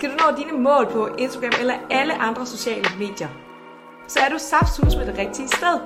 Skal du nå dine mål på Instagram eller alle andre sociale medier, så er du saftsus med det rigtige sted.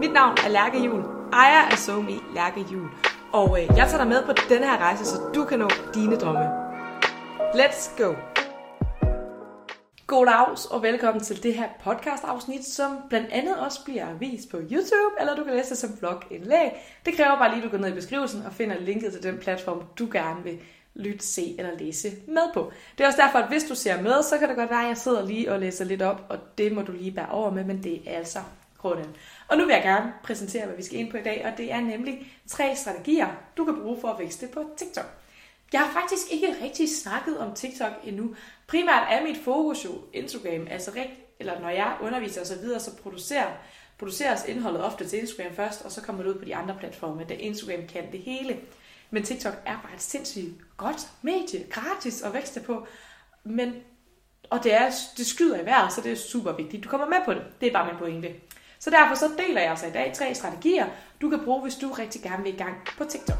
Mit navn er Lærke Jul, ejer af SoMe Lærke Jul, og øh, jeg tager dig med på denne her rejse, så du kan nå dine drømme. Let's go! God dags og velkommen til det her podcast afsnit, som blandt andet også bliver vist på YouTube, eller du kan læse det som blogindlæg. Det kræver bare lige, at du går ned i beskrivelsen og finder linket til den platform, du gerne vil lytte, se eller læse med på. Det er også derfor, at hvis du ser med, så kan det godt være, at jeg sidder lige og læser lidt op, og det må du lige bære over med, men det er altså grunden. Og nu vil jeg gerne præsentere, hvad vi skal ind på i dag, og det er nemlig tre strategier, du kan bruge for at vækste på TikTok. Jeg har faktisk ikke rigtig snakket om TikTok endnu. Primært er mit fokus jo Instagram, altså rigt, eller når jeg underviser osv., så, videre, så producerer, produceres indholdet ofte til Instagram først, og så kommer det ud på de andre platforme, da Instagram kan det hele. Men TikTok er bare et sindssygt godt medie, gratis at vækste på. Men, og det, er, det skyder i vejret, så det er super vigtigt. Du kommer med på det. Det er bare min pointe. Så derfor så deler jeg altså i dag tre strategier, du kan bruge, hvis du rigtig gerne vil i gang på TikTok.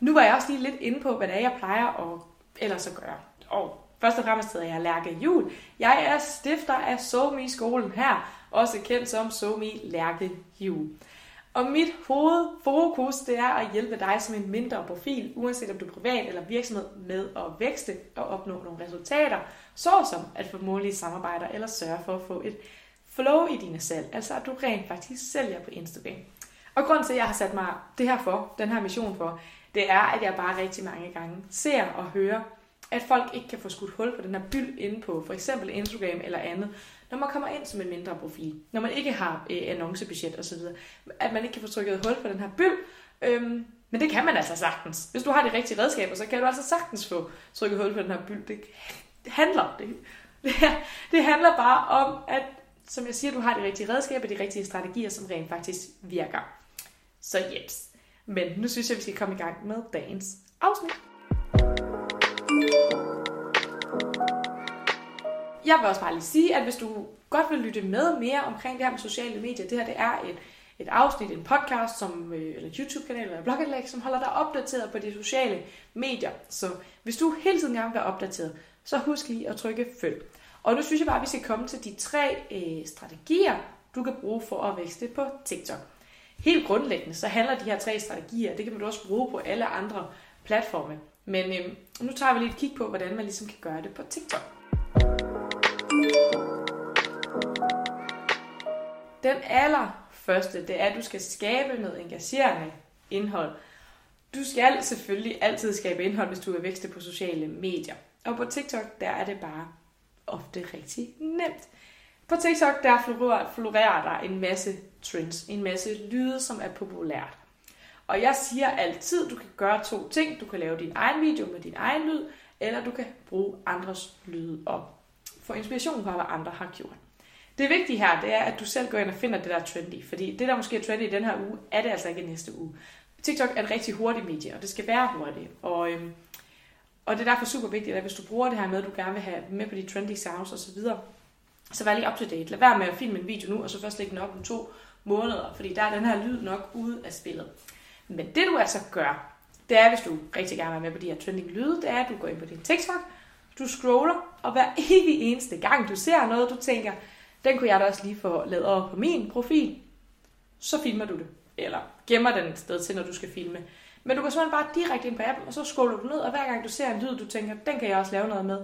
Nu var jeg også lige lidt inde på, hvad det er, jeg plejer at ellers at gøre. Og først og fremmest hedder jeg Lærke Jul. Jeg er stifter af SoMe skolen her, også kendt som SoMe Lærke Jul. Og mit hovedfokus, det er at hjælpe dig som en mindre profil, uanset om du er privat eller virksomhed, med at vækste og opnå nogle resultater, såsom at få målige samarbejder eller sørge for at få et flow i dine salg, altså at du rent faktisk sælger på Instagram. Og grund til, at jeg har sat mig det her for, den her mission for, det er, at jeg bare rigtig mange gange ser og hører, at folk ikke kan få skudt hul på den her byld inde på for eksempel Instagram eller andet, når man kommer ind som en mindre profil, når man ikke har øh, annoncebudget osv., at man ikke kan få trykket hul på den her byld, øhm, men det kan man altså sagtens. Hvis du har de rigtige redskaber, så kan du altså sagtens få trykket hul på den her byld. Det handler, det, det, det handler bare om, at som jeg siger, du har de rigtige redskaber, de rigtige strategier, som rent faktisk virker. Så jeps. Men nu synes jeg, vi skal komme i gang med dagens afsnit. Jeg vil også bare lige sige, at hvis du godt vil lytte med mere omkring det her med sociale medier, det her det er et, et afsnit, en podcast, som, øh, eller YouTube-kanal eller blogindlæg, som holder dig opdateret på de sociale medier. Så hvis du hele tiden gerne vil være opdateret, så husk lige at trykke følg. Og nu synes jeg bare, at vi skal komme til de tre øh, strategier, du kan bruge for at vækste på TikTok. Helt grundlæggende, så handler de her tre strategier, det kan man også bruge på alle andre platforme. Men øh, nu tager vi lige et kig på, hvordan man ligesom kan gøre det på TikTok. Den allerførste, det er, at du skal skabe noget engagerende indhold. Du skal selvfølgelig altid skabe indhold, hvis du vil vækste på sociale medier. Og på TikTok, der er det bare ofte rigtig nemt. På TikTok, der florerer der en masse trends, en masse lyde, som er populært. Og jeg siger altid, du kan gøre to ting. Du kan lave din egen video med din egen lyd, eller du kan bruge andres lyde op få inspiration fra, hvad andre har gjort. Det vigtige her, det er, at du selv går ind og finder det, der er trendy. Fordi det, der måske er trendy i den her uge, er det altså ikke i næste uge. TikTok er et rigtig hurtigt medie, og det skal være hurtigt. Og, øhm, og det er derfor super vigtigt, at hvis du bruger det her med, at du gerne vil have med på de trendy sounds osv., så, videre, så vær lige up to date. Lad være med at filme en video nu, og så først lægge den op om to måneder, fordi der er den her lyd nok ude af spillet. Men det du altså gør, det er, hvis du rigtig gerne vil være med på de her trending lyde, det er, at du går ind på din TikTok, du scroller, og hver evig eneste gang du ser noget, du tænker, den kunne jeg da også lige få lavet over på min profil, så filmer du det. Eller gemmer den et sted til, når du skal filme. Men du går simpelthen bare direkte ind på appen, og så scroller du ned, og hver gang du ser en lyd, du tænker, den kan jeg også lave noget med,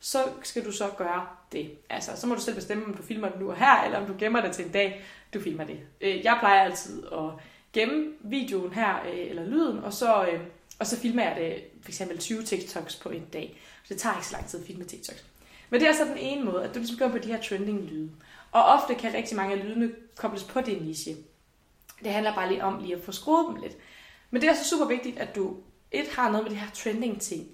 så skal du så gøre det. Altså, så må du selv bestemme, om du filmer det nu og her, eller om du gemmer det til en dag, du filmer det. Øh, jeg plejer altid at gemme videoen her, øh, eller lyden, og så, øh, og så filmer jeg det for eksempel 20 TikToks på en dag. Så det tager ikke så lang tid at filme TikToks. Men det er så den ene måde, at du ligesom går på de her trending lyde. Og ofte kan rigtig mange af lydene kobles på din niche. Det handler bare lige om lige at få skruet dem lidt. Men det er så super vigtigt, at du et har noget med de her trending ting.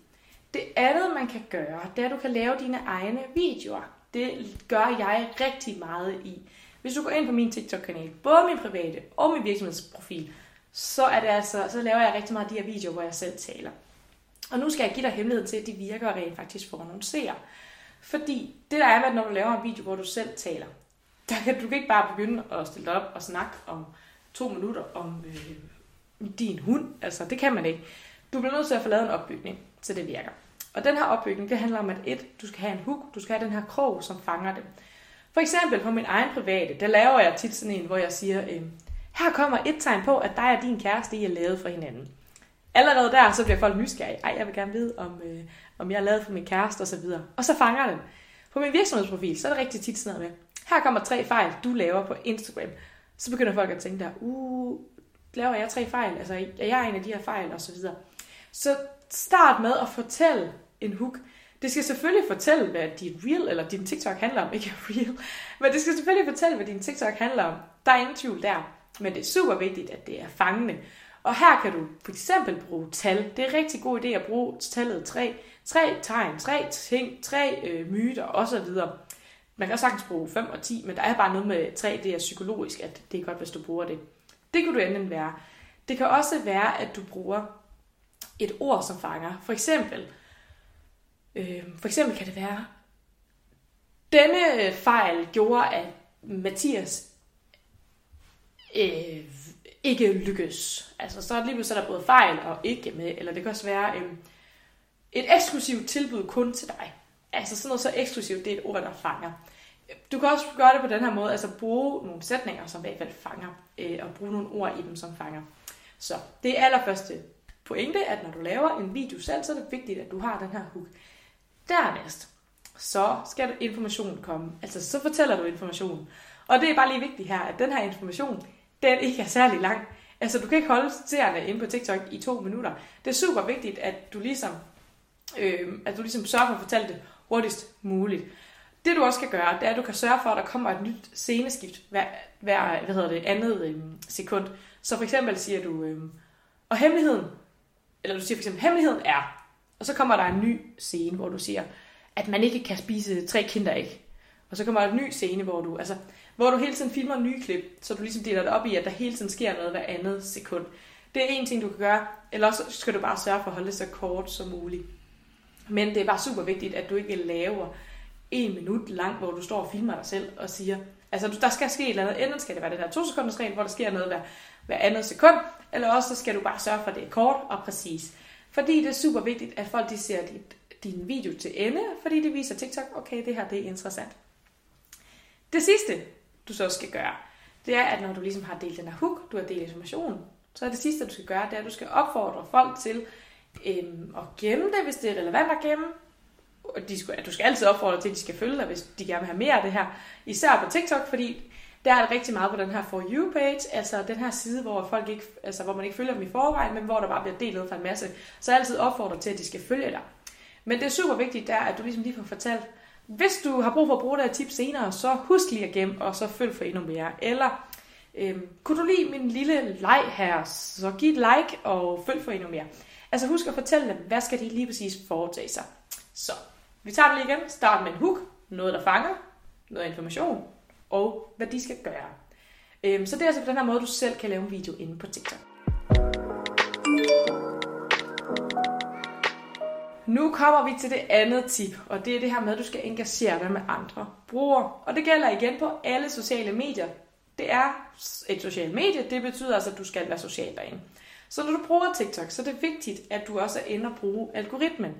Det andet, man kan gøre, det er, at du kan lave dine egne videoer. Det gør jeg rigtig meget i. Hvis du går ind på min TikTok-kanal, både min private og min virksomhedsprofil, så, er det altså, så laver jeg rigtig meget af de her videoer, hvor jeg selv taler. Og nu skal jeg give dig hemmeligheden til, at de virker og rent faktisk får nogle seere. Fordi det der er med, når du laver en video, hvor du selv taler, der kan du kan ikke bare begynde at stille dig op og snakke om to minutter om øh, din hund. Altså, det kan man ikke. Du bliver nødt til at få lavet en opbygning, så det virker. Og den her opbygning, det handler om, at et, du skal have en hook, du skal have den her krog, som fanger det. For eksempel på min egen private, der laver jeg tit sådan en, hvor jeg siger, øh, her kommer et tegn på, at dig og din kæreste, I er lavet for hinanden. Allerede der, så bliver folk nysgerrige. Ej, jeg vil gerne vide, om, øh, om jeg er lavet for min kæreste og så videre. Og så fanger den. På min virksomhedsprofil, så er det rigtig tit sådan noget med, her kommer tre fejl, du laver på Instagram. Så begynder folk at tænke der, uh, laver jeg tre fejl? Altså, er jeg en af de her fejl? Og så videre. Så start med at fortælle en hook. Det skal selvfølgelig fortælle, hvad dit reel eller din TikTok handler om. Ikke real, men det skal selvfølgelig fortælle, hvad din TikTok handler om. Der er ingen tvivl der. Men det er super vigtigt, at det er fangende. Og her kan du for eksempel bruge tal. Det er en rigtig god idé at bruge tallet 3. Tre tegn, tre ting, tre øh, myter osv. Man kan sagtens bruge 5 og 10, men der er bare noget med 3, det er psykologisk, at det er godt, hvis du bruger det. Det kan du enten være. Det kan også være, at du bruger et ord, som fanger. For eksempel, øh, for eksempel kan det være, denne fejl gjorde, at Mathias øh, ikke lykkes. Altså, så er det lige pludselig der både fejl og ikke med, eller det kan også være øhm, et eksklusivt tilbud kun til dig. Altså sådan noget så eksklusivt, det er et ord, der fanger. Du kan også gøre det på den her måde, altså bruge nogle sætninger, som i hvert fald fanger, øh, og bruge nogle ord i dem, som fanger. Så det er allerførste pointe, at når du laver en video selv, så er det vigtigt, at du har den her hook. Dernæst, så skal informationen komme. Altså, så fortæller du informationen. Og det er bare lige vigtigt her, at den her information, den ikke er særlig lang. Altså, du kan ikke holde seerne inde på TikTok i to minutter. Det er super vigtigt, at du ligesom, øh, at du ligesom sørger for at fortælle det hurtigst muligt. Det du også skal gøre, det er, at du kan sørge for, at der kommer et nyt sceneskift hver, hver hvad hedder det, andet øh, sekund. Så for eksempel siger du, øh, og hemmeligheden, eller du siger for eksempel, hemmeligheden er, og så kommer der en ny scene, hvor du siger, at man ikke kan spise tre kinderæg. Og så kommer der en ny scene, hvor du, altså, hvor du hele tiden filmer nye klip, så du ligesom deler det op i, at der hele tiden sker noget hver andet sekund. Det er en ting, du kan gøre, eller også skal du bare sørge for at holde det så kort som muligt. Men det er bare super vigtigt, at du ikke laver en minut lang, hvor du står og filmer dig selv og siger, altså der skal ske et eller andet, enten skal det være det der to sekunders regel, hvor der sker noget hver, hver andet sekund, eller også så skal du bare sørge for, at det er kort og præcis. Fordi det er super vigtigt, at folk de ser dit, din video til ende, fordi det viser TikTok, okay, det her det er interessant. Det sidste, du så skal gøre, det er, at når du ligesom har delt den her hook, du har delt information, så er det sidste, du skal gøre, det er, at du skal opfordre folk til øhm, at gemme det, hvis det er relevant at gemme. Og de skal, du skal altid opfordre til, at de skal følge dig, hvis de gerne vil have mere af det her. Især på TikTok, fordi der er rigtig meget på den her For You-page, altså den her side, hvor, folk ikke, altså, hvor man ikke følger dem i forvejen, men hvor der bare bliver delt noget fra en masse. Så jeg altid opfordrer til, at de skal følge dig. Men det er super vigtigt, der, at du ligesom lige får fortalt, hvis du har brug for at bruge det her tip senere, så husk lige at gemme, og så følg for endnu mere. Eller øhm, kunne du lide min lille leg her, så giv et like og følg for endnu mere. Altså husk at fortælle dem, hvad skal de lige præcis foretage sig. Så vi tager det lige igen. Start med en hook, noget der fanger, noget information, og hvad de skal gøre. Øhm, så det er altså på den her måde, du selv kan lave en video inde på TikTok. Nu kommer vi til det andet tip, og det er det her med, at du skal engagere dig med andre brugere. Og det gælder igen på alle sociale medier. Det er et socialt medie, det betyder altså, at du skal være social derinde. Så når du bruger TikTok, så er det vigtigt, at du også er inde og bruge algoritmen.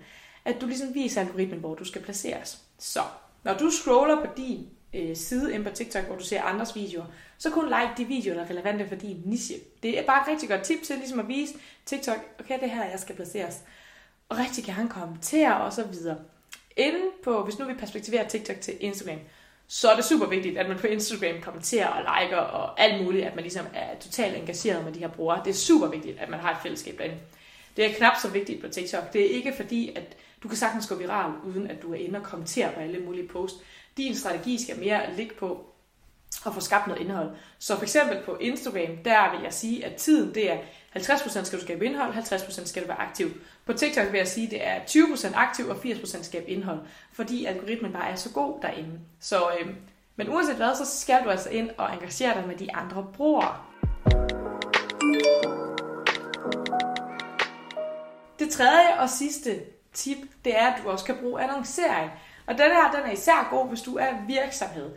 At du ligesom viser algoritmen, hvor du skal placeres. Så når du scroller på din øh, side ind på TikTok, hvor du ser andres videoer, så kun like de videoer, der er relevante for din niche. Det er bare et rigtig godt tip til ligesom at vise TikTok, okay, det her, jeg skal placeres. Og rigtig gerne kommentere og så videre. Inden på, hvis nu vi perspektiverer TikTok til Instagram, så er det super vigtigt, at man på Instagram kommenterer og liker og alt muligt, at man ligesom er totalt engageret med de her brugere. Det er super vigtigt, at man har et fællesskab derinde. Det er knap så vigtigt på TikTok. Det er ikke fordi, at du kan sagtens gå viral, uden at du er inde og kommentere på alle mulige posts. Din strategi skal mere ligge på og få skabt noget indhold. Så for eksempel på Instagram, der vil jeg sige, at tiden det er 50% skal du skabe indhold, 50% skal du være aktiv. På TikTok vil jeg sige, at det er 20% aktiv og 80% skabe indhold, fordi algoritmen bare er så god derinde. Så, øh, men uanset hvad, så skal du altså ind og engagere dig med de andre brugere. Det tredje og sidste tip, det er, at du også kan bruge annoncering. Og den her, den er især god, hvis du er virksomhed.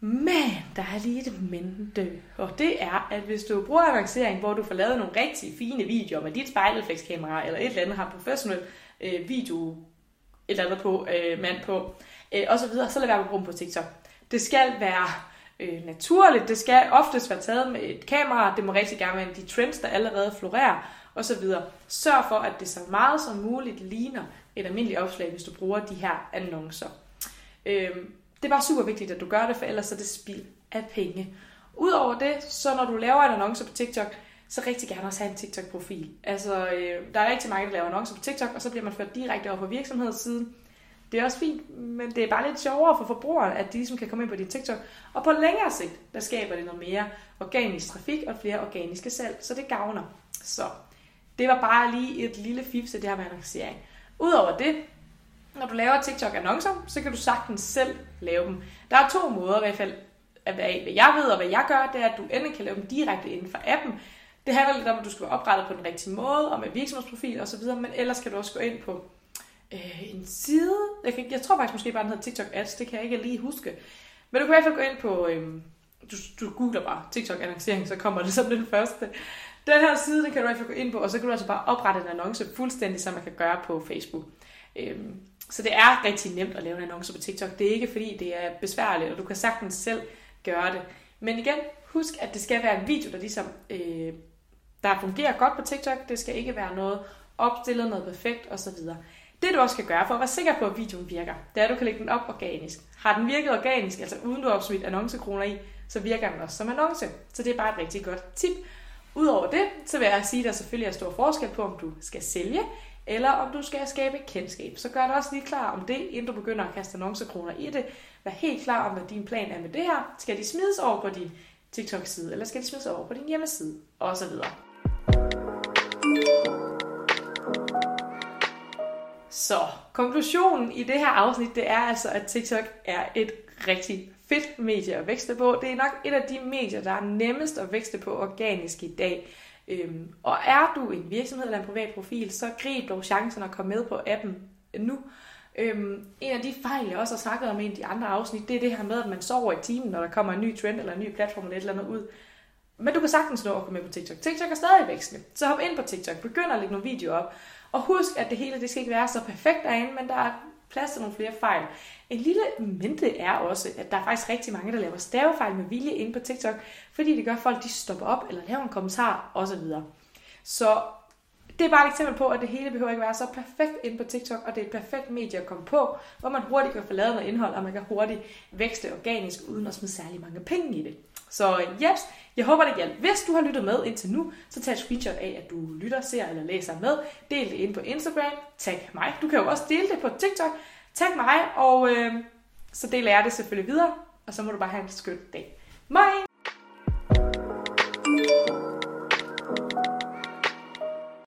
Men der er lige et men, og det er, at hvis du bruger annoncering, hvor du får lavet nogle rigtig fine videoer med dit spejlreflekskamera, eller et eller andet har professionel øh, video, et eller andet på, øh, mand på, øh, og så videre, så lad være med at bruge dem på TikTok. Det skal være øh, naturligt, det skal oftest være taget med et kamera, det må rigtig gerne være de trends, der allerede florerer, og så videre. Sørg for, at det så meget som muligt ligner et almindeligt opslag, hvis du bruger de her annoncer. Øh, det er bare super vigtigt, at du gør det, for ellers er det spild af penge. Udover det, så når du laver en annonce på TikTok, så rigtig gerne også have en TikTok-profil. Altså, øh, der er rigtig mange, der laver annoncer på TikTok, og så bliver man ført direkte over på virksomhedssiden. Det er også fint, men det er bare lidt sjovere for forbrugeren, at de ligesom kan komme ind på din TikTok. Og på længere sigt, der skaber det noget mere organisk trafik og flere organiske salg, så det gavner. Så det var bare lige et lille fif til det her med annoncering. Udover det, når du laver TikTok-annoncer, så kan du sagtens selv lave dem. Der er to måder i hvert fald, at hvad jeg ved og hvad jeg gør, det er, at du endelig kan lave dem direkte inden for appen. Det handler lidt om, at du skal være oprettet på den rigtige måde, og med virksomhedsprofil osv., men ellers kan du også gå ind på øh, en side. Jeg, kan, jeg tror faktisk måske bare, den hedder TikTok Ads, det kan jeg ikke lige huske. Men du kan i hvert fald gå ind på, øh, du, du googler bare TikTok annoncering, så kommer det som den første. Den her side, den kan du i hvert fald gå ind på, og så kan du altså bare oprette en annonce fuldstændig, som man kan gøre på Facebook. Øh, så det er rigtig nemt at lave en annonce på TikTok. Det er ikke fordi, det er besværligt, og du kan sagtens selv gøre det. Men igen, husk, at det skal være en video, der ligesom øh, der fungerer godt på TikTok. Det skal ikke være noget opstillet, noget perfekt osv. Det du også skal gøre for at være sikker på, at videoen virker, det er, at du kan lægge den op organisk. Har den virket organisk, altså uden du har opsmidt annoncekroner i, så virker den også som annonce. Så det er bare et rigtig godt tip. Udover det, så vil jeg sige, at der selvfølgelig er stor forskel på, om du skal sælge, eller om du skal skabe kendskab. Så gør dig også lige klar om det, inden du begynder at kaste annoncekroner i det. Vær helt klar om, hvad din plan er med det her. Skal de smides over på din TikTok-side, eller skal de smides over på din hjemmeside, og så videre. Så konklusionen i det her afsnit, det er altså, at TikTok er et rigtig fedt medie at vækste på. Det er nok et af de medier, der er nemmest at vækste på organisk i dag. Øhm, og er du en virksomhed eller en privat profil, så grib dog chancen at komme med på appen nu. Øhm, en af de fejl, jeg også har snakket om i en af de andre afsnit, det er det her med, at man sover i timen, når der kommer en ny trend eller en ny platform eller et eller andet ud. Men du kan sagtens nå at komme med på TikTok. TikTok er stadig vækstende. Så hop ind på TikTok, begynd at lægge nogle videoer op. Og husk, at det hele det skal ikke være så perfekt derinde, men der er plads til nogle flere fejl. En lille mente er også, at der er faktisk rigtig mange, der laver stavefejl med vilje inde på TikTok, fordi det gør folk, de stopper op eller laver en kommentar osv. Så det er bare et eksempel på, at det hele behøver ikke være så perfekt inde på TikTok, og det er et perfekt medie at komme på, hvor man hurtigt kan få lavet noget indhold, og man kan hurtigt vækste organisk, uden at smide særlig mange penge i det. Så yes, jeg håber det hjalp. Hvis du har lyttet med indtil nu, så tag et screenshot af, at du lytter, ser eller læser med. Del det ind på Instagram. Tag mig. Du kan jo også dele det på TikTok. Tag mig, og øh, så deler jeg det selvfølgelig videre. Og så må du bare have en skøn dag. Bye!